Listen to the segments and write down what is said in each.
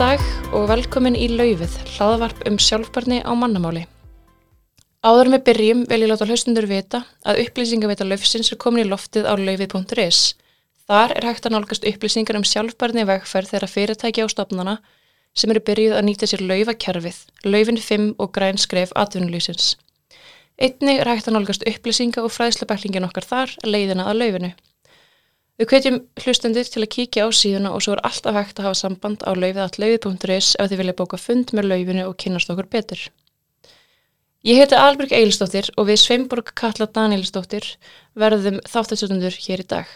dag og velkomin í Laufið, hlaðavarp um sjálfbarni á mannamáli. Áður við byrjum vil ég láta hlustundur vita að upplýsingaveita Laufsins er komin í loftið á laufið.is. Þar er hægt að nálgast upplýsingar um sjálfbarni vegferð þeirra fyrirtæki á stopnana sem eru byrjuð að nýta sér laufakerfið, laufin 5 og græn skref atvinnulísins. Einnig er hægt að nálgast upplýsinga og fræðslebæklingin okkar þar leiðina að laufinu. Við hvetjum hlustendur til að kíkja á síðuna og svo er alltaf hægt að hafa samband á laufið.laufi.is ef þið vilja bóka fund með laufinu og kynast okkur betur. Ég heiti Albrecht Eilistóttir og við Sveimborg Katla Danílistóttir verðum þáttastöndundur hér í dag.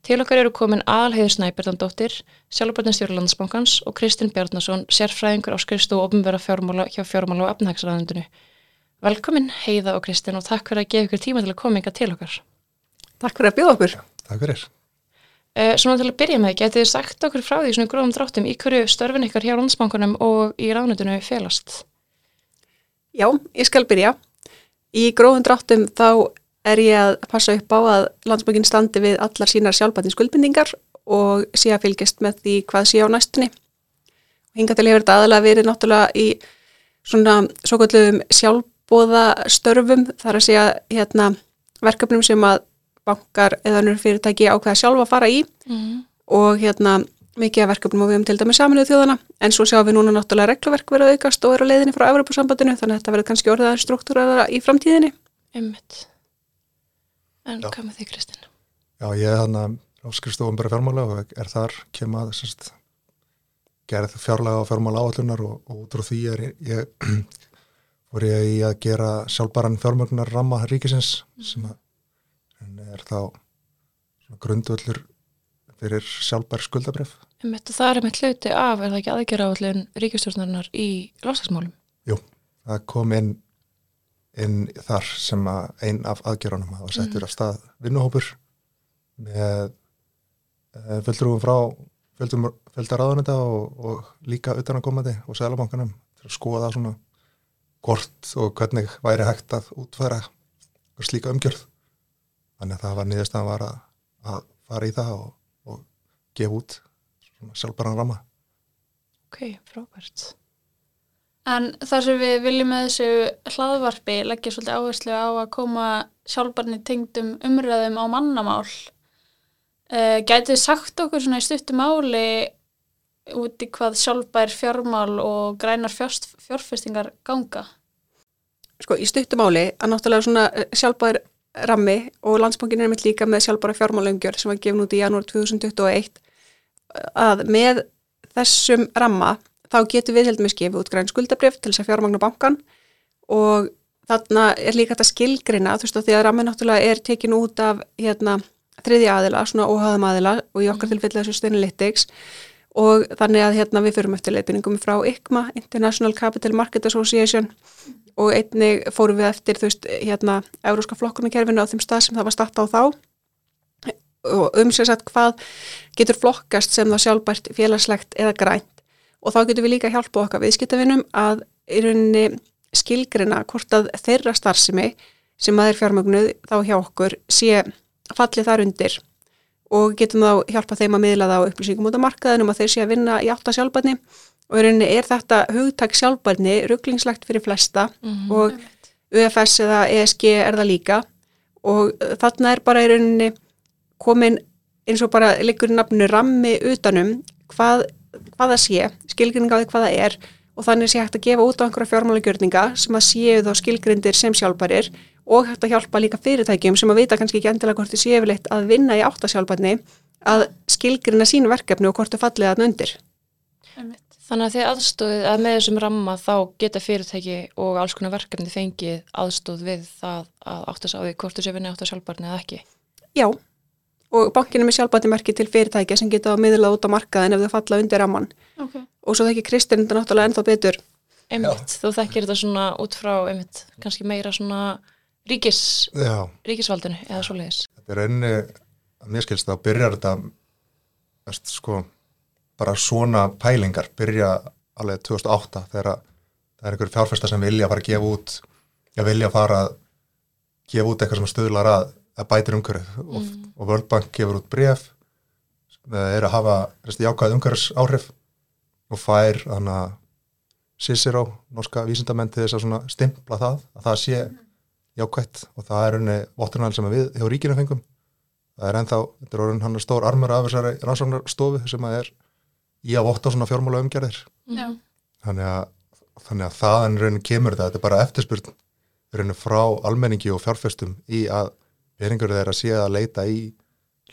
Til okkar eru komin Alheiður Snæberðandóttir, sjálfbarnistjóri landsbankans og Kristinn Bjarnason, sérfræðingur á skrifstu og ofnverða fjármála hjá fjármála og efnahagsræðundinu. Velkomin Heiða og Kristinn og takk fyrir að gefa ykkur tíma til að koma yngar til okkar. Takk fyrir að bjóða okkur. Takk fyrir. Uh, svona til að byrja með, getið þið sagt okkur frá því svona gróðum dráttum í hverju störfin ykkar hjá landsbankunum og í ráðnutinu felast? Já, ég skal byrja. Í gróðum dráttum þá er ég að passa upp á að landsbankin standi við allar sínar sjálfbættin skuldbindingar og sé að fylgjast með því hvað sé á næstunni. Hinga til hefur þetta aðalega verið náttúrulega í svona svo kvöldluðum sjálfbóða störfum þar að segja hérna, verkefnum sem að bankar eða önnur fyrirtæki ákveða sjálfa að fara í mm. og hérna mikið af verkefnum og við hefum til dæmi saminuð þjóðana en svo sjáum við núna náttúrulega regluverk verið aukast og eru á leiðinni frá Evropasambandinu þannig að þetta verður kannski orðaðar struktúraðara í framtíðinni. Ymmitt. En Já. hvað með því Kristinn? Já, ég er hann að áskrifstofum bara fjármála og er þar kemað sérst, gerð fjárlega á fjármála áallunar og, og út frá því er ég voru ég í að gera sjálfbaran fjármögnar ramma ríkisins mm. sem að er þá grundvöldur fyrir sjálfbær skuldabref. Það er með hluti af, er það ekki aðgjara á allin ríkistjórnarinnar í lásasmálum? Jú, það kom inn, inn þar sem að einn af aðgjaranum hafa settur mm. af stað vinnuhópur með e, fjöldrúum frá fjöldaraðunita og, og líka utanakomandi og sælabankanum til að skoða svona hvort og hvernig væri hægt að útfæra slíka umgjörð þannig að það var niðurstaðan var að, að fara í það og, og gefa út sjálfbæran rama Ok, frábært En þar sem við viljum með þessu hlaðvarpi leggja svolítið áherslu á að koma sjálfbarni tengdum umröðum á mannamál uh, Gætið sagt okkur svona í stuttum áli út í hvað sjálfbær fjármál og grænar fjárfestingar ganga? Sko í stuttum áli að náttúrulega svona eh, sjálfbær rammi og landsbankin er með líka með sjálfbara fjármálöngjör sem var gefn út í janúar 2021 að með þessum ramma þá getur við heldum við skifið út græn skuldabrif til þess að fjármagna bankan og þarna er líka þetta skilgrina þú veist að því að rammi náttúrulega er tekin út af hérna þriðja aðila, svona óhagðum aðila og í okkar mm. tilfelli þessu Sustainalytics og þannig að hérna við fyrum eftir leipinningum frá ICMA, International Capital Market Association og einnig fórum við eftir þú veist hérna euróska flokkunarkerfinu á þeim stað sem það var starta á þá. Og umsveitsat hvað getur flokkast sem það sjálfbært félagslegt eða grænt? Og þá getur við líka hjálpa okkar viðskiptafinnum að í rauninni skilgrina hvort að þeirra starfsemi sem að er fjármögnuð þá hjá okkur sé fallið þar undir og getum þá hjálpa þeim að miðla það á upplýsingum út af markaðinum að þeir sé að vinna í átt að sjálfbærni. Og í rauninni er þetta hugtak sjálfbærni rugglingslegt fyrir flesta mm -hmm. og UFS eða ESG er það líka. Og þarna er bara í rauninni komin eins og bara liggur nafnu rammi utanum hvað, hvað það sé, skilgrinning á því hvað það er. Og þannig sé hægt að gefa út á einhverja fjármálagjörninga sem að séu þá skilgrindir sem sjálfbærir og hægt að hjálpa líka fyrirtækjum sem að vita kannski ekki endilega hvort þið séu yfirleitt að vinna í áttasjálfbærni að skilgrina sín verkefni og hvort þau fallið að nöndir. Þannig að því aðstóðið að með þessum ramma þá geta fyrirtæki og alls konar verkefni fengið aðstóð við það að áttast á því hvort þú sé vinni átt að sjálfbarni eða ekki. Já, og bankinu með sjálfbarnimerki til fyrirtæki sem geta miðlað út á markaðin ef þau falla undir ramman. Okay. Og svo þekkir Kristinn þetta náttúrulega ennþá betur. Emmitt, þú þekkir þetta svona út frá, emmitt, kannski meira svona ríkis, ríkisvaldinu eða svoleiðis. Þetta er enni, að mér skilst það, byrjar þetta, veist, sko, bara svona pælingar byrja alveg 2008 þegar það er einhverjum fjárfesta sem vilja fara að gefa út já vilja fara að gefa út eitthvað sem stöðlar að, að bætir umhverfið mm. og, World Bank gefur út bref það er að hafa jákvæð umhverfis áhrif og fær hana Cicero, norska vísindamenn til þess að stimpla það, að það sé jákvætt og það er henni vottunal sem við hjá ríkina fengum. Það er ennþá, þetta er orðin hann er stór armur af þessari rannsóknarstofu sem að er í að votta svona fjármála umgerðir Já, þannig að, þannig að þaðan raunin kemur þetta, þetta er bara eftirspurn raunin frá almenningi og fjárfestum í að peningur þeirra sé að leita í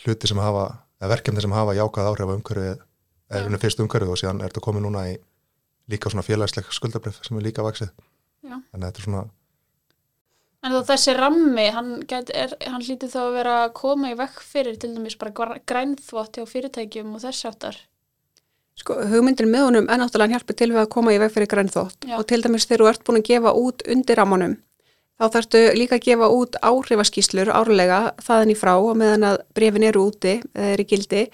hluti sem hafa eða verkefni sem hafa jákað áhrif á umhverfið eða raunin fyrst umhverfið og síðan er þetta komið núna í líka svona félagsleg skuldabrif sem er líka vaksið Já. þannig að þetta er svona en þá þessi rammi, hann, get, er, hann hlýtur þá að vera að koma í vekk fyrir til dæmis bara gr- grænþvott hjá fyrirtækjum og þess áttar. Sko, hugmyndin með honum er náttúrulega hjálpi til við að koma í veg fyrir grænþótt Já. og til dæmis þegar þú ert búin að gefa út undir rammanum þá þarftu líka að gefa út áhrifaskíslur árlega þaðan í frá og meðan að brefin eru úti eða eru í gildi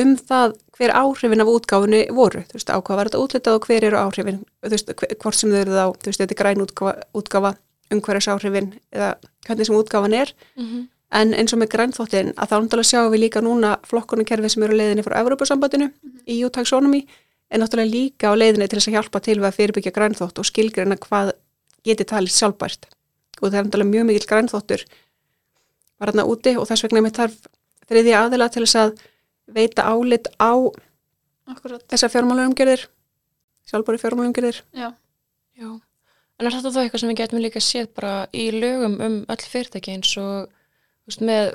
um það hver áhrifin af útgáfunni voru, þú veist, á hvað var þetta útlitað og hver eru áhrifin, þú veist, hvort sem þau eru þá, þú veist, þetta er græn útgáfa, útgáfa umhverjus áhrifin eða hvernig sem útgáfan er Mhm. En eins og með grænþóttin að þá náttúrulega sjáum við líka núna flokkunarkerfi sem eru leiðinni frá Evrópusambandinu í EU-taxonomy en náttúrulega líka á leiðinni til þess að hjálpa til við að fyrirbyggja grænþótt og skilgreina hvað geti talið sjálfbært. Og það er náttúrulega mjög mikill grænþóttur var þarna úti og þess vegna með þarf þriðja aðila til þess að veita álit á Akkurat, þessa fjármálumgerðir, sjálfbæri fjármálumgerðir. já. Já, en er þetta þá eitthvað sem við getum líka séð bara í lögum um öll fyrirtæki eins og veist, með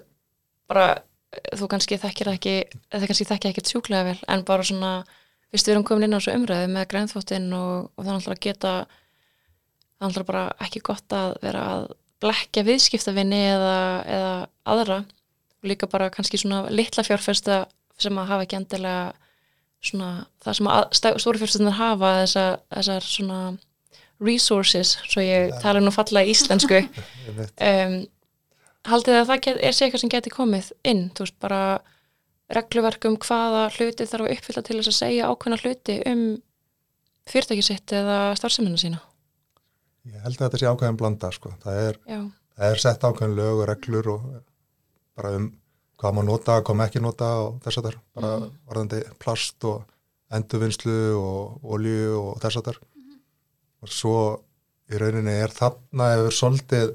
bara, eh, þú kannski þekkir það ekki, eða kannski þekkir ekkert sjúklega vel, en bara svona, við erum komin inn á þessu umræðu með grænþvottin og, og það alltaf að geta, það er alltaf bara ekki gott að vera að blekja viðskiptavinni eða, eða aðra. Og líka bara kannski svona litla fjárfesta sem að hafa ekki endilega svona, það sem að fjárfestinnar hafa þessar svona resources, svo ég tala nú falla í íslensku um, haldið að það er sér eitthvað sem geti komið inn, þú veist, bara regluverk um hvaða hluti þarf að uppfylla til þess að segja ákveðna hluti um fyrirtæki sitt eða starfseminna sína. ég held að þetta sé ákveðin blanda sko. það er Já, það er sett ákveðin lög og reglur og bara um hvað maður nota, hvað maður ekki nota og þess að þar, bara Mhm. varðandi plast og endurvinnslu og olju og þess að þar og svo í rauninni er þarna hefur svolítið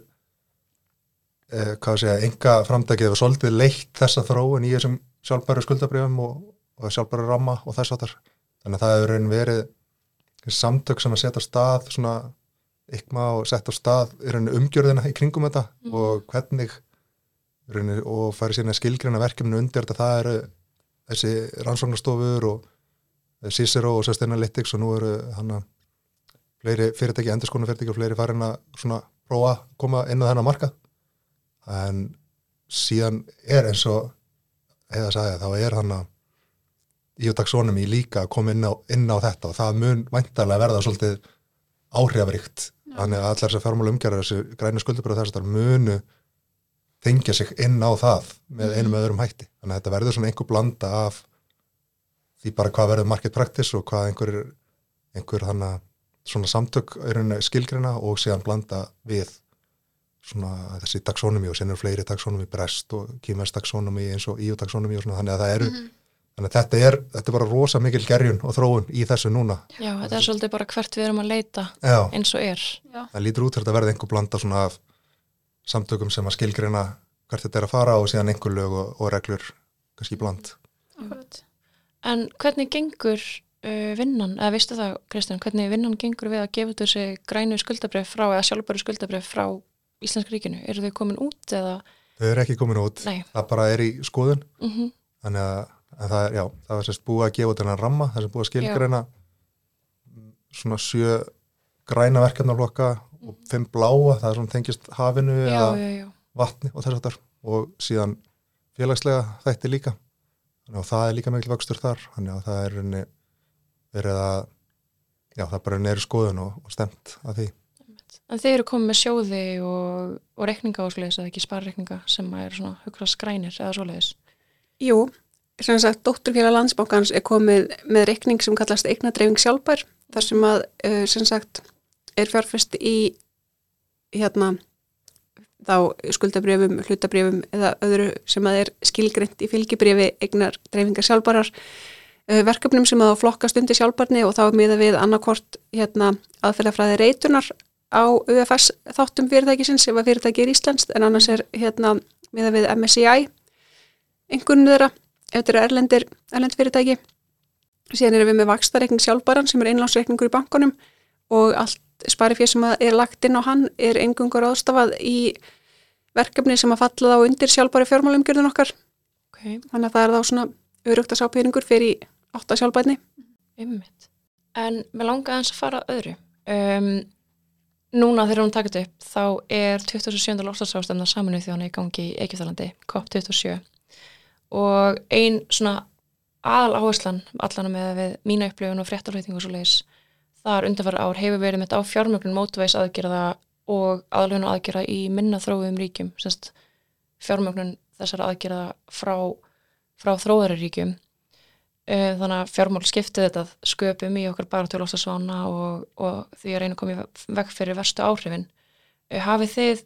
eh, hvað sé ég, enga framtækið hefur svolítið leitt þessa þróun í þessum sjálfbæru skuldabrjöfum og, og sjálfbæru ramma og þess að þar þannig að það hefur raunin verið samtök sem að setja stað svona ykma og setja stað í rauninni umgjörðina í kringum þetta og hvernig rauninni, og færi síðan að skilgrina verkefni undir þetta. Það eru þessi rannsóknarstofur og Cicero og Sustainalytics og nú eru hann að fleiri fyrirtæki, endurskonu fyrirtæki og fleiri farin að svona prófa að koma inn á þennan markað. En síðan er eins og heiða að sagði þá er hann að í og taxonum í líka að koma inn á, inn á þetta og það mun væntarlega verða svolítið áhrifaríkt þannig að allar þessar fjármála umgerðar þessi grænu skuldubröð þess að það munu tengja sig inn á það með einum eða öðrum hætti. Þannig að þetta verður svona einhver blanda af því bara hvað verður market practice og hvað einhver, einhver hana, svona samtök er skilgrina og síðan blanda við svona þessi taxonomy og sen eru fleiri taxonomy brest og kýmest taxonomy eins og EU taxonomy og svona þannig að það eru þannig að þetta er, þetta er bara rosa mikil gerjun og þróun í þessu núna. Já, þetta er svolítið bara hvert við erum að leita Já, eins og er. Já, það lítur út fyrir að verða einhver blanda svona af samtökum sem að skilgrina hvert þetta er að fara og síðan einhver lög og, og reglur kannski bland. En hvernig gengur uh, vinnan, eða veistu það, Kristján, hvernig vinnan gengur við að gefa þessi grænu skuldabref frá, eða sjálfbæru skuldabref frá Íslensk ríkinu? Eru þau komin út eða? þau eru ekki komin út, Nei. það bara er í skoðun. Mm þannig að, að það er, já, það var sérst búið að gefa út þennan ramma, það sem búið að skilgreina. Svona sjö græna verkefnarflokka og fimm bláa, það er svona tengist hafinu Já, eða já, vatni og þess aftar og síðan félagslega þætti líka. Þannig að það er líka mikil vöxtur þar. Þannig að það er verið að já, það er bara neyru skoðun og, og stemt að því En þeir eru komið með sjóði og, og rekninga og svoleiðis, eða ekki sparrekninga sem er svona hugrast skrænir eða svoleiðis. Jú, sem sagt, dótturfélag landsbákans er komið með reikning sem kallast eignadreifing sjálfbær, þar sem að, uh, sem sagt, er fjárfest í, hérna, þá skuldabrifum, hlutabrifum eða öðru sem að er skilgreint í fylgibrifi eignardreifingar sjálfbærar, uh, verkefnum sem að flokkast undir sjálfbarni og þá er miða við annarkort hérna, aðferðafræði reytunar á UFS þáttum fyrirtækisins ef að fyrirtæki er íslenskt en annars er hérna miða við MSCI einhvern þeirra ef þetta eru erlendir, erlend fyrirtæki síðan erum við með vakstarreikning sjálfbæran sem er einlánsreikningur í bankunum og allt sparifér sem er lagt inn á hann er engungur ástafað í verkefni sem að falla þá undir sjálfbæri fjármálumgjörðun okkar Okay. þannig að það er þá svona örugt að sá peningur fyrir átta sjálfbæni Einmitt. En mér langaði aðeins að fara öðru. Um, núna þegar hún takit upp þá er 27. lofstafsástæmna saminuð þjóðana í gangi í Eikjöftalandi, COP27 og ein svona aðal áherslan allan með við mína upplifun og fréttarhautingu og svo leiðis þar undanfæra ár hefur verið mitt á fjármögnun mótveis aðgerða og aðlöfun aðgerða í minna þróðum ríkjum, semst fjármögnun þessara aðgerða frá, frá þróðari ríkjum þannig að fjármál skiptið þetta sköpum í okkar bara til lostasvána og, og því að reyna að koma í veg fyrir verstu áhrifin. Eh, Hafið þið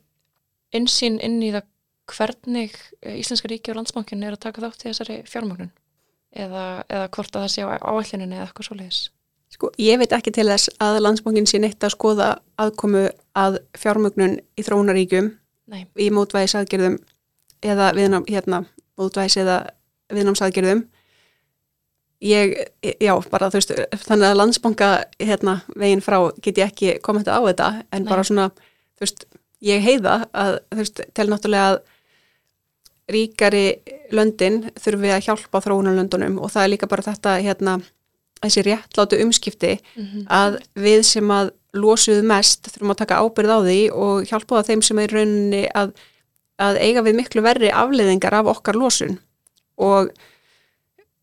insýn inn í það hvernig eh, Íslenska ríki og landsbankin er að taka þátt í þessari fjármágnun eða, eða hvort að það sé á áætlininu eða eitthvað svoleiðis? Sko, ég veit ekki til þess að landsbankin sé neitt að skoða aðkomu að fjármögnun í þróunaríkjum Nei. í mótvæðisaðgerðum eða viðnám, hérna, mótvæðis eða viðnámsaðgerðum. Ég, já, bara þú veist, þannig að landsbanka hérna veginn frá get ég ekki komið á þetta en Nei. bara svona, þú veist, ég heiða að, þú veist, til náttúrulega að ríkari löndin þurfi að hjálpa þróunarlöndunum og það er líka bara þetta, hérna, þessi réttlátu umskipti Mm að við sem að losuðu mest þurfum að taka ábyrð á því og hjálpa það þeim sem er rauninni að, að eiga við miklu verri afleiðingar af okkar losun og,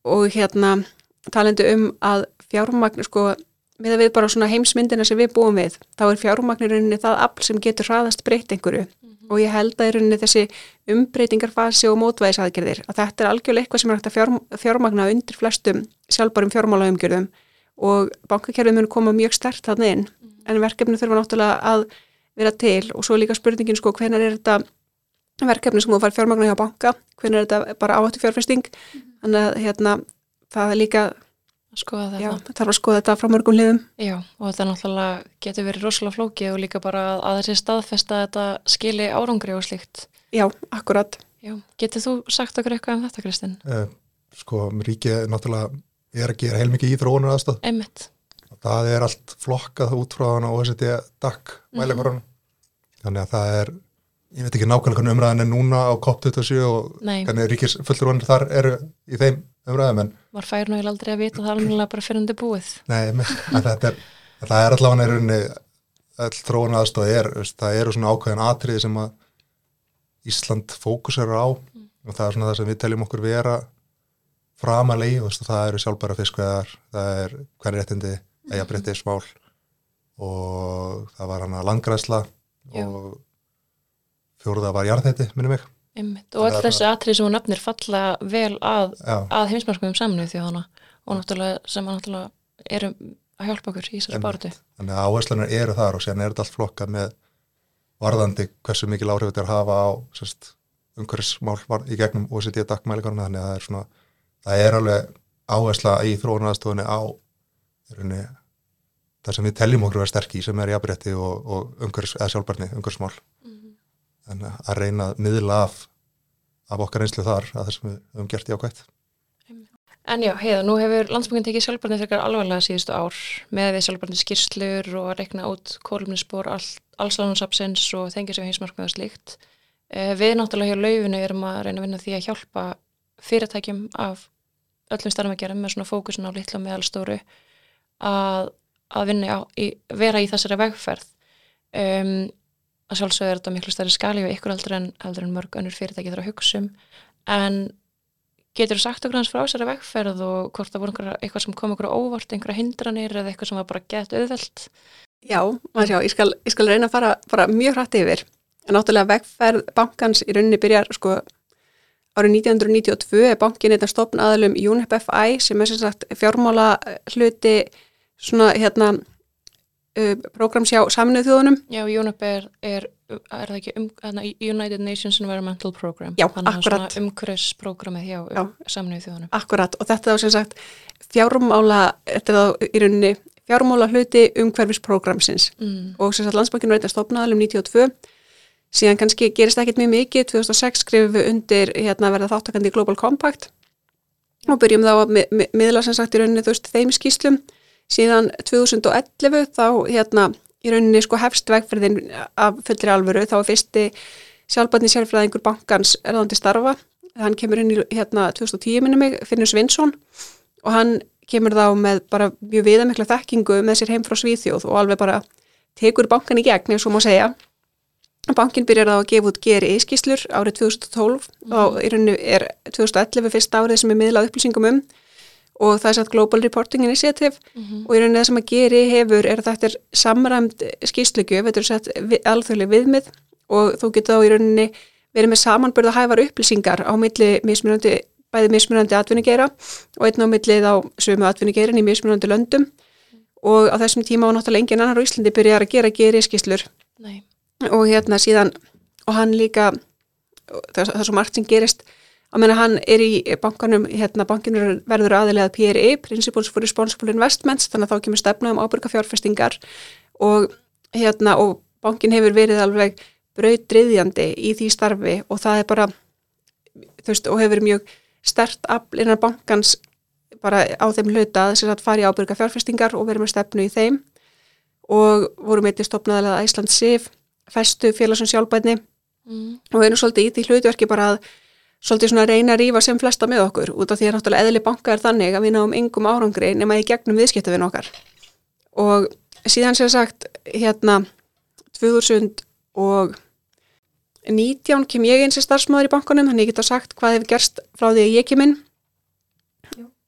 og hérna talandi um að fjármagn sko, með við bara svona heimsmyndina sem við búum við, þá er fjármagnir rauninni það afl sem getur hraðast breytt einhverju. Og ég held að í rauninni þessi umbreytingarfasi og mótvæðisaðgerðir að þetta er algjörlega eitthvað sem er hægt að fjár, fjármagna undir flestum sjálfbærum fjármálaumgjörðum. Og bankakerfið mun koma mjög stert þarna inn en verkefni þurfa náttúrulega að vera til. Og svo líka spurningin sko hvenar er þetta verkefni sem þú fær fjármagna hjá banka, hvenar er þetta bara áhættu fjárfesting þannig að hérna það er líka, Skoða þetta. já, þarf að skoða þetta frá mörgum liðum Já, og þetta náttúrulega getur verið rosalega flókið og líka bara að, að þessi staðfesta að þetta skili árangri og slíkt. Já, akkurat. Já, getur þú sagt okkur eitthvað um þetta, Kristinn? Eh, sko, ríkið er náttúrulega er að gera heilmikið í þróunar aðstöð Einmitt. það er allt flokkað út frá hana OECD DAC mæleikorunum þannig að það er ég veit ekki nákvæmlega hvernig umræðin er núna á COP27 og Nei. hvernig ríkis fulltrúanir þar eru í þeim umræðum en, Var fær nú aldrei að vita það alveg bara fyrir undir búið. nei, en þetta er það er allavega rauninni all þróunar aðstöð er, það eru svona ákveðin atriði sem að Ísland fókusar á og það er svona það sem við teljum okkur vera framalegi, veist, það eru sjálfbæra fiskveðar, það er hvernig réttindi eigabrétti smál og það var hana langræsla Já. og fjóruða var jarðheiti, minnum Einmitt. Og öll þessi atrið sem hún nefnir falla vel að, að heimsmarkum saminuð þjóðana og náttúrulega sem náttúrulega eru að hjálpa okkur í þessari baratu. þannig að áherslunar eru þar og séðan er þetta allt flokkað með varðandi hversu mikil áhrif þetta er að hafa á umhverfismál í gegnum OECD dagmælikarna þannig að það er svona það er alveg áhersla í þróunaraðstofunni á í rauninni, það sem við teljum okkur að vera sterk í sem er jafnrétti og, og umhverfis, eða sjálfbarni, umhverfismál þannig að reyna að miðla af af okkar einslu þar að það sem við höfum gert jákvætt En já, heiða, nú hefur landsbúin tekið sjálfbarnið frekar alvarlega síðustu ár með við sjálfbarnið skýrslur og að rekna út kólumnispor all, allslánansapsins og þengja sér heimsmarkmið og slíkt. Eh, Við náttúrulega hjá laufinu erum að reyna að vinna því að hjálpa fyrirtækjum af öllum starfum að gera með svona fókusin á litla meðalstóru að, að vinna á, í, vera í þessari vegferð. Um, að sjálfsögðu er þetta miklu stærri skali og ykkur heldur en, en mörg önnur fyrirtæki þarf að hugsa um en getur þú sagt okkur hans frá þessari vegferð og hvort það voru einhverja, eitthvað sem kom okkur óvart, einhverja hindranir eða eitthvað sem var bara gett auðvelt Já, maður sjá, ég skal, ég skal reyna að fara, fara mjög hrætt yfir. En náttúrulega vegferð bankans í rauninni byrjar sko árið 1992 er bankin eitthvað stopn aðalum UNEP FI sem er sem sagt fjármála hluti svona hérna uh, prógrams hjá saminuð þjóðunum. Já, UNEP er, er, er það ekki um, United Nations Environmental Program. Já, Þannig að akkurat. svona umhverfisprogrammið hjá Já. um, samnöðu þjóðunum. Akkurat og þetta er þá sem sagt fjármála, þetta er þá í rauninni fjármála hluti umhverfisprógramsins mm. og sem sagt landsbankinu er þetta stopnaðal um 92 síðan kannski gerist ekkit mjög mikið. 2006 skrifum við undir hérna, verða þáttakandi í Global Compact. Og byrjum þá að mi mi miðla sem sagt í rauninni þú veist þeim skýslum síðan 2011 þá hérna í rauninni sko hefst vegferðin af fullri alvöru. Þá er fyrsti sjálfbarni sérfræðingur bankans erðandi starfa. Hann kemur inn í hérna 2010 minni mig, Finnur Svinsson og hann kemur þá með bara mjög viðamikla þekkingu með sér heim frá Svíþjóð og alveg bara tekur bankan í gegn, ef svo má segja. Bankin byrjar þá að gefa út GRI skýslur árið 2012 og í rauninu er 2011 fyrsta árið sem er miðlað upplýsingum um og það er satt Global Reporting Initiative og í rauninu það sem að GRI hefur er að þetta er samræmt skýslugjöf, þetta er sett vi, alþjóðlega viðmið og þú getur þá í rauninni verið með samanbörða hæfar upplýsingar á milli mismunandi, bæði mismunandi atvinnigeira og einn á milli þá sömu atvinnigeirin í mismunandi löndum og á þessum tíma var náttúrulega engin annar á Íslandi byrjar að gera GRI skýslur Nei, og hérna síðan og hann líka það, það er svo margt sem gerist að menna hann er í bankanum hérna bankinu verður aðilega PRI Principles for Responsible Investments þannig að þá kemur stefna um ábyrga fjárfestingar og hérna og bankin hefur verið alveg brautriðjandi í því starfi og það er bara þú veist og hefur mjög stert afl innan bankans bara á þeim hluta þess að fara í ábyrga fjárfestingar og verið með stefnu í þeim og vorum eitthvað stopnaðilega Æsland SIF festu félagsum sjálfbætni mm. og einu svolítið í því hlutverki bara að svolítið svona reyna að rífa sem flesta með okkur út af því að náttúrulega eðli banka er þannig að við náum yngum árangri nema í gegnum viðskiptavinn okkar. Og síðan sem sagt hérna 2019 kem ég eins í starfsmáður í bankunum þannig ég geta sagt hvað hefur gerst frá því að ég kem inn.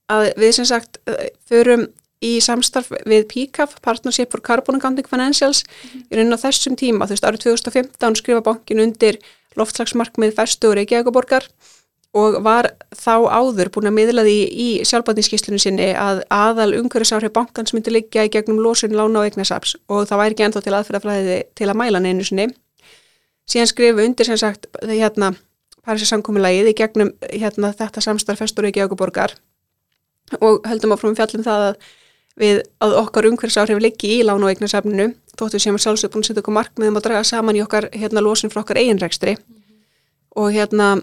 Að við sem sagt eh, förum í samstarf við PCAF, Partnership for Carbon Accounting Financials í raunin á þessum tíma, þú veist, árið 2015 skrifa bankin undir loftslagsmarkmið festu og Reykjavíkuborgar og var þá áður búin að miðla því í sjálfbætningskíslunum sinni að aðal umhverfisáhrif bankans myndi liggja í gegnum losun lána og eignasaps og það væri ekki ennþá til aðferðafræði til að mæla neinu sinni. Síðan skrifu undir sem sagt hérna Parísar samkominlægið í gegnum hérna þetta samstarf festu og Reykjavíkuborgar og höldum áfram fjallum það að við að okkar umhverfisáhrif liggi í lána og eignasafninu þóttu sem er sjálfsög búin að setja okkur markmiðum að draga saman í okkar hérna losun frá okkar eiginrekstri og hérna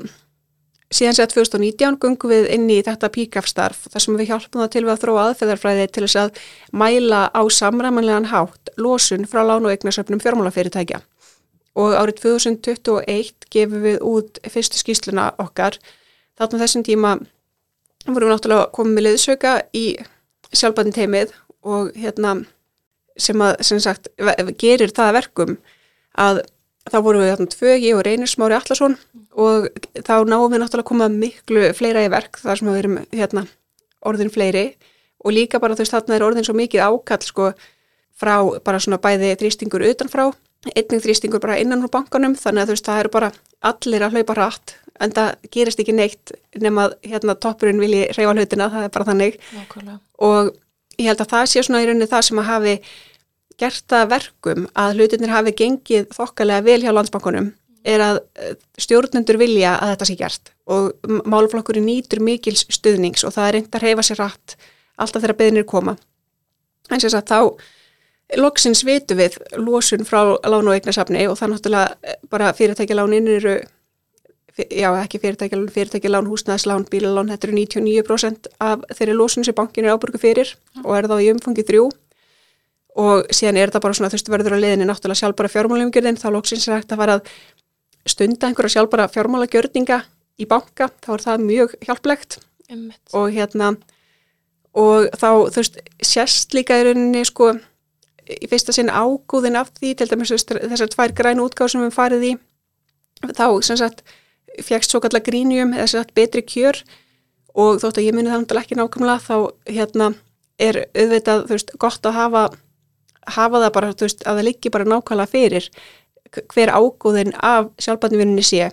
síðan sér 2019 gungum við inn í þetta píkafstarf þar sem við hjálpum það til við að þróa aðferðarfræði til þess að mæla á samræmanlegan hátt losun frá lána og eignasafnum fjármálafyrirtækja. Og árið 2021 gefum við út fyrstu skýsluna okkar. Þarna þessum tíma vorum við náttúrulega komið með liðsauka í sjálfbæðin teimið og hérna sem að sem sagt gerir það að verkum að þá vorum við hérna tvö, ég og Reynir Smári Allarsson og þá náum við náttúrulega að koma miklu fleira í verk þar sem við erum hérna orðin fleiri. Og líka bara þú veist þarna er orðin svo mikið ákall sko frá bara svona bæði þrýstingur utanfrá, einnig þrýstingur bara innan frá bankanum. Þannig að þú veist það eru bara allir að hlaupa rætt en það gerist ekki neitt nema hérna toppurinn vilji reyfa hlutina, það er bara þannig. Nákvæmlega. og ég held að það sé svona í rauninni það sem að hafi gert það verkum að hlutinir hafi gengið þokkalega vel hjá landsbankunum er að eh, stjórnendur vilja að þetta sé gert. Og málflokkurinn nýtur mikils stuðnings og það er reynd að reyfa sér rætt alltaf þegar beðinir koma. En sem sagt þá loksins vitu við losun frá lán og eignasafni og það náttúrulega eh, bara fyrirtækjalánin eru já ekki fyrirtækjalán, fyrirtækjalán, húsnæðslán, bílalán, þetta eru 99% af þeirri losun sem bankin er ábyrgu fyrir og er þá í umfangi þrjú og síðan er þetta bara svona þú veist verður á liðinni náttúrulega sjálfbara fjármálaumgjörðin þá loksins er hægt að fara að stunda einhverja sjálfbara fjármálagjörninga í banka, þá er það mjög hjálplegt Einmitt. og hérna og þá þú veist sérst líka í rauninni sko í fyrsta sinn ágúðin af því til dæmis þessar tvær grænu útgáð sem við farið í þá sem sagt fjækst svo kallar grínium eða sem sagt betri kjör og þótt að ég muni það náttúrulega ekki nákvæmlega þá hérna er auðvitað þú veist gott að hafa hafa það bara þú veist að það liggi bara nákvæmlega fyrir hver ágúðin af sjálfbarnivinninni sé.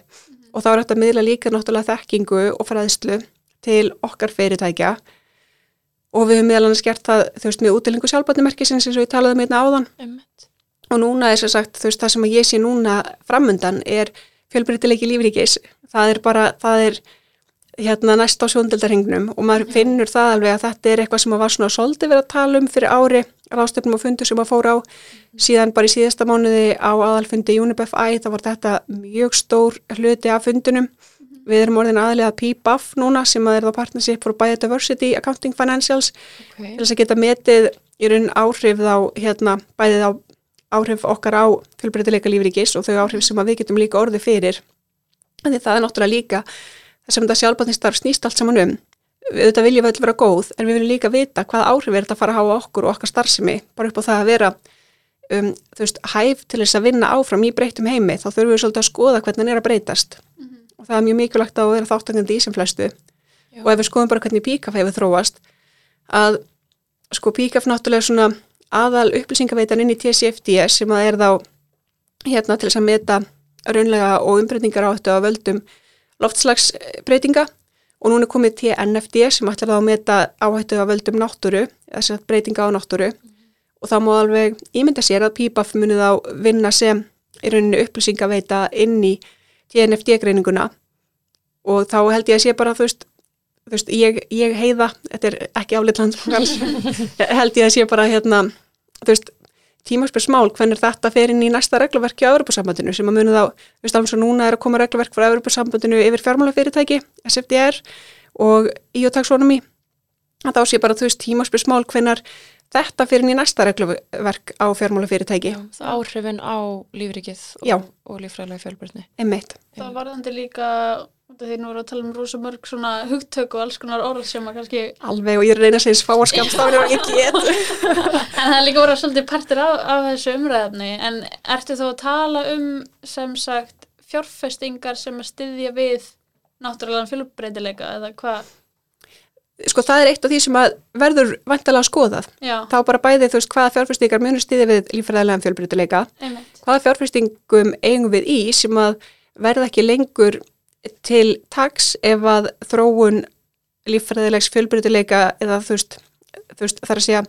Og þá er þetta miðla líka náttúrulega þekkingu og fræðslu til okkar fyrirtækja. Og við höfum meðal annars gert það, þú veist, með útilingu sjálfbarnimerkisins eins og ég talaði með einna áðan. Einmitt. og núna er sem sagt, þú veist, það sem ég sé núna framundan er fjölbreytileiki lífríkis, það er bara, það er hérna næst á sjóndeldarhingnum og maður finnur það alveg að þetta er eitthvað sem að var svona svolítið verið að tala um fyrir ári ráðstöfnum og fundur sem að fóra á. Síðan bara í síðasta mánuði á aðalfundi UNIBFI þá var þetta mjög stór hluti af fundunum við erum orðin aðlega PBAF núna sem að er það Partnership for Biodiversity Accounting Financials. Okay. til þess að geta metið í raun áhrif þá hérna bæðið á áhrif okkar á fjölbreytileika lífríkis og þau áhrif sem að við getum líka orðið fyrir. Því það er náttúrulega líka það sem þetta sjálfbæðnistarf snýst allt saman um auðvitað viljum öll vera góð en við viljum líka vita hvað áhrif er þetta að fara að hafa á okkur og okkar starfsemi bara upp á það að vera um, þú veist, hæf til þess að vinna áfram í breytum heimi þá þurfum við svolítið að skoða hvernig hann er að breytast. Og það er mjög mikilvægt að vera þáttakandi í sem flestu. Og ef við skoðum bara hvernig píkaf hefur þróast að sko píkaf náttúrulega svona aðal upplýsingaveitan inn í TCFDS sem að er þá hérna til þess að meta raunlega og umbreytingar áttu að völdum loftslagsbreytinga og núna er komið TNFD sem ætlar þá að meta áhættu að völdum náttúru, þess að breytinga á náttúru. Og þá má alveg ímynda sér að PIPAF muni þá vinna sem í rauninni upplýsingaveita inn í TNFD-greininguna og þá held ég að sé bara þú veist, þú veist ég, ég heiða, þetta er ekki landsfangans, held ég að sé bara hérna, þú veist, tímaspyr smál hvernig þetta fer inn í næsta regluverki á Europasambandinu sem að muni þá, veist, alveg svo núna er að koma regluverk frá Europasambandinu yfir fjármálafyrirtæki, SFDR og að þá sé bara, þú veist, tímaspyr smál hvernig þetta fer inn í næsta regluverk á fjármálafyrirtæki, Já, það áhrifin á lífrikið og, og lífræðilega fjölbreytni. emmitt. Það varðandi líka, því nú voru að tala um rosa mörg svona hugtök og alls konar orð sem að kannski, Alveg og ég að reyna að segja sfáarskapstafnir og ég get. en það er líka voru svolítið partir af, af þessu umræðafni, en ertu þá að tala um sem sagt fjárfestingar sem að styðja við náttúrulega fjölbreytileika eða hvað? Sko það er eitt af því sem að verður vantalega skoðað. Já, Þá bara bæði þú veist hvaða fjárfestingar munur stiði við líffræðilegan fjölbreytileika, einmitt. hvaða fjárfestingum eigum við í sem að verða ekki lengur til taks ef að þróun líffræðilegs fjölbreytileika eða þú veist, þú veist þar að segja,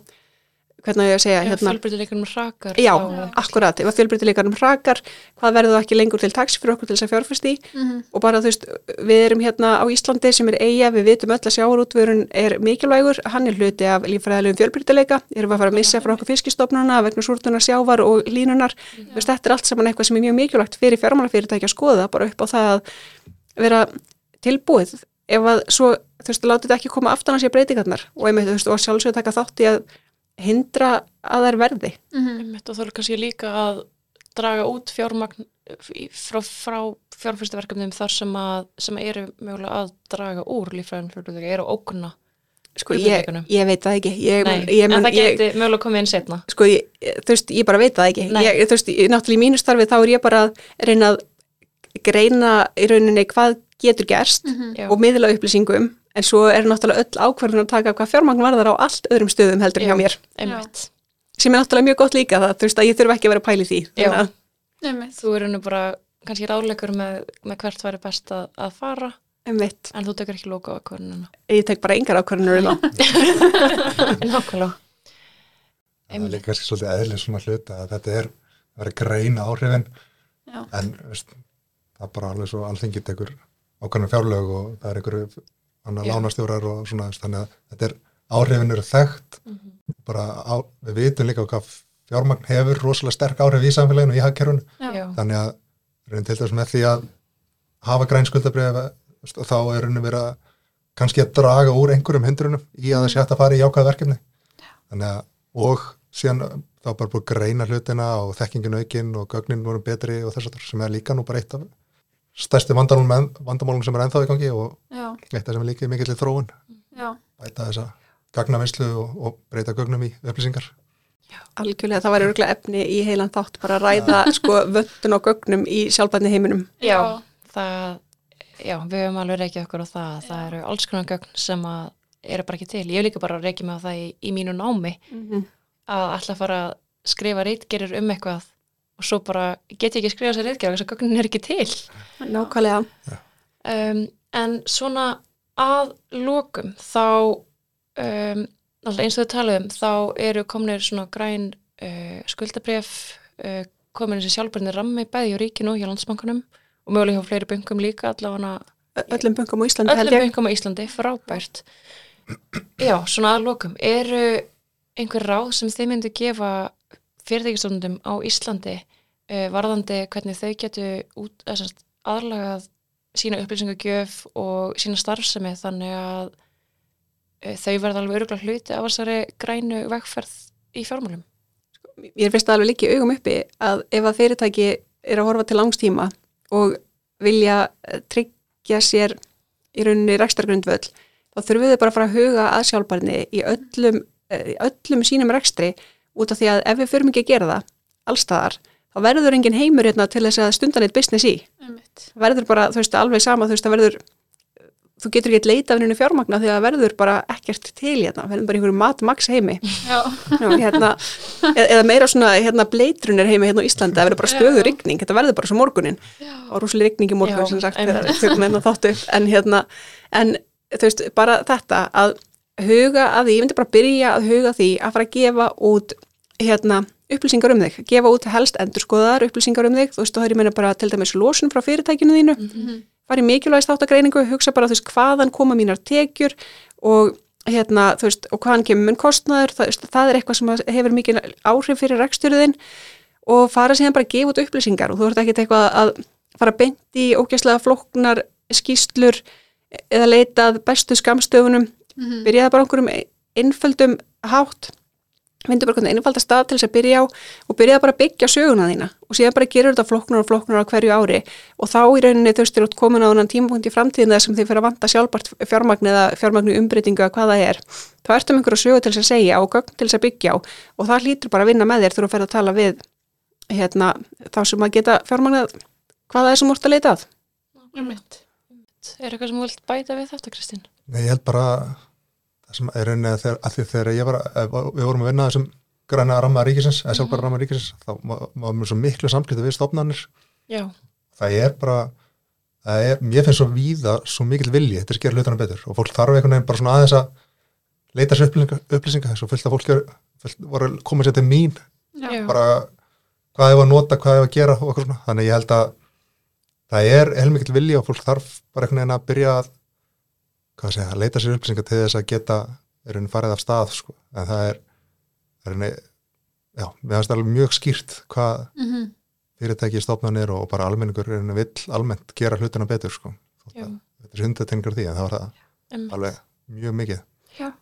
hvernig á ég að segja, hérna, fjölbreytileikunum hrakar. já, þá- akkurat, ef að fjölbreytileikanum hrakar, hvað verður það ekki lengur til taks fyrir okkur til þess að fjárfesti í? Mm og bara þú veist, við erum hérna á Íslandi sem er eiga, við vitum öll að sjáurútvörun er mikilvægur, hann er hluti af lífræðilegum fjölbyrtileika, erum við að fara að missa frá okkur fiskistofnuna vegna súrtunar sjávar og línunar, þú veist, þetta er allt saman eitthvað sem er mjög mikilvægt fyrir fjármálafyrirtæki að skoða bara upp á það að vera tilbúið, ef að svo þú veist, látið þetta ekki koma aftan að sér breytingarnar og einmitt, þú veist, og sjálfsög taka þátt í að hindra að þær verði -hmm. Einmitt, og þá er kannski líka að draga út fjármagn frá, frá fjárfyrstuverkefnum þar sem, að, sem eru mögulega að draga úr lífræðin fjölbreytileika, eru að ógna. sko, ég, ég veit það ekki ég, Nei, ég, en það geti mögulega komið inn setna. sko, ég, þú veist, ég bara veit það ekki þú veist, náttúrulega í mínu starfi þá er ég bara að reyna að greina í rauninni hvað getur gerst Já. og miðla upplýsingum en svo er náttúrulega öll ákvarðun að taka hvað fjármagn varðar á allt öðrum stöðum heldur Já. hjá mér Einmitt. sem er náttúrulega mjög gott líka það, þú veist, að ég þurfa ekki að vera pæli því. Þú eru nú bara kannski ráðleikur með, með hvert væri best að, að fara, einmitt, en þú tekur ekki lóka á ákvörðununa. ég tek bara engar ákvarðunur um Nákvæmlega. Það er líka kannski svolítið eðlið svona hluta að þetta er að vera greina áhrifin Já. en veist, það er bara alveg svo alþingi tekur ákvæmum fjárlög og það er einhverju annar Já. lánastjórar og svona þannig að þetta er áhrifin eru þekkt bara á, við vitum líka hvað fjármagn hefur rosalega sterk áhrif í samfélaginu og í. Já. þannig að reynd til þess með því að hafa græn skuldabrif þá er raunin verið að kannski að draga úr einhverjum hindrunum í að það sé hægt að fara í jákvæð verkefni þannig að og síðan þá bara búið greina hlutina og þekkingin aukinn og gögnin voru betri og þess að sem er líka nú bara eitt af stærsti vandamálum, sem er ennþá í gangi og Já, eitt af sem er líka mikill í þróun. Já, bæta þessa gagnavinslu og, og breyta gögnum í upplýsingar. Algjörlega, það var örgulega efni í heilan þátt bara að ræða sko vöndun og gögnum í sjálfbæðni heiminum. Já, það, já, við höfum alveg reykjað okkur á það. Það eru alls konar gögn sem að eru bara ekki til. Ég hef líka bara reykjað með það í, í mínu námi að alltaf fara að skrifa reitgerir um eitthvað og svo bara get ég ekki skrifa sér reitgerir þess að gögnin er ekki til. nákvæmlega Um, en svona að lokum þá um, alltaf eins og þau talaðum, þá eru komnir svona græn uh, skuldabref, uh, komin þessi sjálfbærni rammi bæði á ríkinu og hjá landsbankunum og mögulega hjá fleiri bönkum líka, allavega Öllum bönkum á Íslandi öllum ég. bönkum á Íslandi, frábært. Já, svona að lokum, eru einhver ráð sem þið myndu gefa fyrirtækistofnundum á Íslandi uh, varðandi hvernig þau getu út, eða semst, aðlagað sína upplýsingagjöf og sína starfsemi þannig að uh, þau verða alveg öruglega hluti af þessari grænu vegferð í fjármálum. Ég finnst það alveg líki augum uppi að ef að fyrirtæki er að horfa til langstíma og vilja eh, tryggja sér í rauninni rekstargrundvöll, þá þurfum við bara að fara að huga að sjálfbarni í öllum, eh, í öllum sínum rekstri út af því að ef við förum ekki að gera það allstaðar, þá verður engin heimur hérna til þess að stundan eitt business í. Verður bara, þú veist, alveg sama, þú veist, það verður þú getur ekki leita af henni fjármagna því að verður bara ekkert til hérna, verður bara einhverju mat-max heimi. Já, Já, hérna, eða, eða meira svona hérna, bleitrunir heimi hérna á Íslandi, það verður bara stöðu Já. rigning, þetta verður bara svo morgunin og rúslega rigning í morgun sem sagt þegar hérna en hérna, en þú veist, bara þetta að huga að því, ég myndi bara byrja að huga að því að fara að gefa út hérna upplýsingar um þig, gefa út helst endurskoðar upplýsingar um þig, þú veist, það er ég meina bara til dæmis losun frá fyrirtækinu þínu. Fara í mikilvægist áttagreiningu, hugsa bara þú veist hvaðan koma mínar tekjur og hérna þú veist og hvaðan kemur minn kostnaður, það, það er eitthvað sem að hefur mikið áhrif fyrir reksturðin og fara síðan bara að gefa út upplýsingar. Og þú ert ekkert eitthvað að fara beint í ógæslega flóknar skýslur eða leitað bestu skamstöfunum Mhm. byrjaði bara á einhverjum einföldum hátt. Myndu bara einhvern einfalda stað til þess að byrja á og byrjaði bara að byggja söguna þína. Og síðan bara gerur þetta flóknar og flóknar á hverju ári. Og þá í rauninni veist, þér út komin á þennan tímapunkt í framtíðin þar sem þið fyrir að vanta sjálfbart fjármagn eða fjármagnu umbreytingu að hvað það er þá ertum einhverju sögu til þess að segja og gögn til þess að byggja á. Og það hlýtur bara að vinna með þér þegar þú ferð að tala við hérna, þá sem að geta fjármagnað hvað er. Er við? Nei, ég held bara það sem er rauninni að þegar, að því þegar ég var við vorum að vinna þessum græna ramma ríkisins, eða sjálfbara ramma ríkisins þá var var mér svo miklu samklítið við stofnanir Já, það er bara það er, mér finnst svo víða svo mikill vilji þetta er að gera hlutana betur og fólk þarf einhvern veginn bara svona aðeins að leita sér upplýsinga, upplýsinga þess að fullt af fólki er- fullt, voru að koma sér til mín Já. Bara hvað ég var að nota, hvað ég var að gera og eitthvað svona, þannig ég held að það er heilmikill vilji og fólk þarf bara einhvern veginn að byrja að hvað að segja, leita sér upplýsinga til þess að geta er henni farið af stað sko. en það er, er henni já, við finnst alveg mjög skýrt hvað Mhm. fyrirtæki stofnanir og bara almenningur er henni vill almennt gera hlutina betur sko. Þetta er hundatengur því en það var það emmi. alveg mjög mikið Já,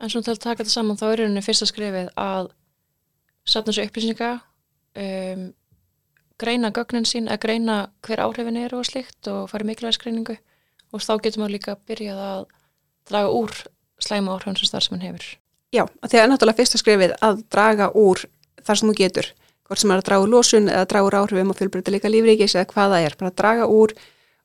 en svona til að taka þetta saman þá er henni fyrsta skrifið að satna þessu upplýsinga um, greina gögnin sín að greina hver áhrifin eru og slíkt og fara í mikilvægskreiningu og þá getur maður líka byrjað að draga úr slæma áhrifin sem starfsmenn hefur. Já, að því að náttúrulega fyrsta skrifið að draga úr þar sem þú getur, hvort sem er að draga úr losun eða draga úr áhrifum og fjölbreyta líka lífríkis eða hvað það er, bara að draga úr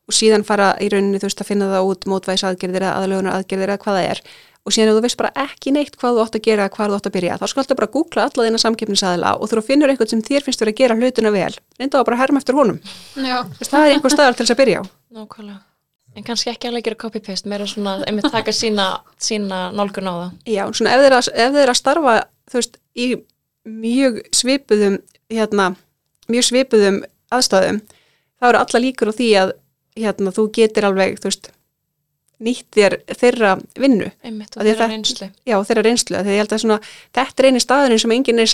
og síðan fara í rauninni þú veist að finna það út mótvæðis aðgerðir eða aðlögunar aðgerðir eða hvað það er. Og síðan ef þú veist bara ekki neitt hvað þú átt að gera hvað þú átt að byrja, þá skaltu bara að googla alla þína samkeppnisaðila og þú finnur eitthvað sem þér finnst vera að gera hlutina vel, reynda að bara herma eftir honum. Já. Það er einhver staðar til þess að byrja á. Nákvæmlega. En kannski ekki alveg gera copy-paste, meira svona að einmitt taka sína, sína nálgun á það. Já, svona ef þeir að, ef þeir að starfa þú veist, í mjög svipuðum hérna, mjög svipuðum aðstæðum þá eru alla líkur á því að hérna, þú getur alveg, þú veist nýtt þér þeirra vinnu Einmitt Að og þeirra reynslu. já, þeirra reynslu, þegar ég held að svona þetta er eini staðurinn sem enginn er í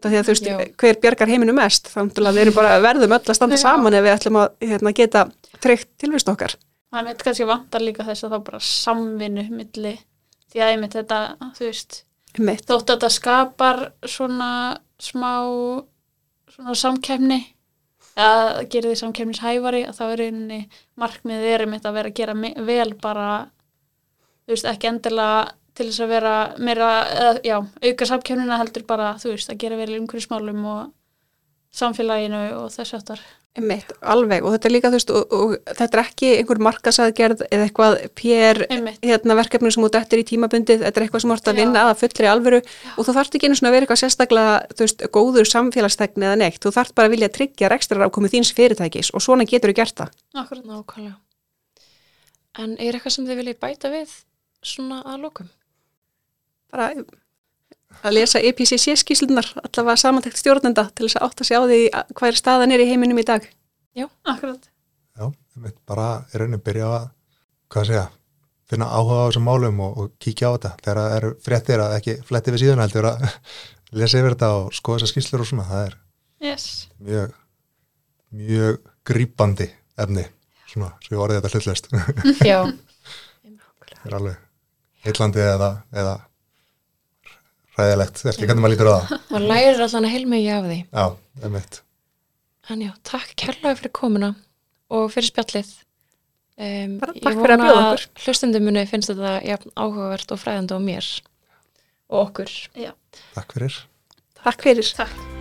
því að þú veist, Já. hver bjargar heiminu mest þá náttúrulega við bara, verðum öll að standa Já. saman ef við ætlum að hérna, geta tryggt tilvist okkar Það mitt kannski vantar líka þess að þá bara samvinnu milli því að einmitt þetta, þú veist, mitt, þótt að þetta skapar svona smá svona samkefni eða gerir því samkefnishæfari að þá er einni markmiðið er einmitt að vera að gera vel bara þú veist, ekki endilega til þess að vera meira, eða, já, auka samkefnina heldur bara, þú veist, að gera vel í umhverjusmálum og samfélaginu og þess aftar. Mitt, alveg og þetta er líka, þú veist, og, og þetta er ekki einhver markasaðgerð eða eitthvað PR Einmitt. hérna, verkefni sem út eftir í tímabundið þetta er eitthvað sem ert að Já. vinna að að fullri alvöru og þú þarft ekki einu svona að vera eitthvað sérstaklega þú veist, góður samfélagstegni eða neitt þú þarft bara að vilja tryggja rekstrar ákomið þíns fyrirtækis og svona getur þú gert það Akkurat. Nákvæmlega. En er eitthvað sem þið viljið bæta við svona að lókum? bara að lesa E EPCC skýslunar allavega samantækt stjórnenda til þess að átta sig á því að hvað er staðan er í heiminum í dag. Akkurat. Já, einmitt, bara í rauninni byrja að, hvað segja, finna áhuga á þessum málum og, og kíkja á þetta. Þegar það eru fréttir að ekki fletti við síðan heldur að lesa yfir þetta og skoða þessar skýslur og svona. Það er Yes. mjög, mjög grípandi efni, svona, svo ég orðið þetta hlutlust. Já, Það er alveg heillandi eða, eða ræðilegt, eftir hvernig maður lítur á það. maður lærir allan að heilmegi af því. Já, einmitt. En já, takk kærlega fyrir komuna og fyrir spjallið. Um, Bara takk fyrir að bjóða okkur. Hlustundum muni finnst þetta jafn áhugavert og fræðandi á mér og okkur. Takk fyrir. Takk fyrir. Takk.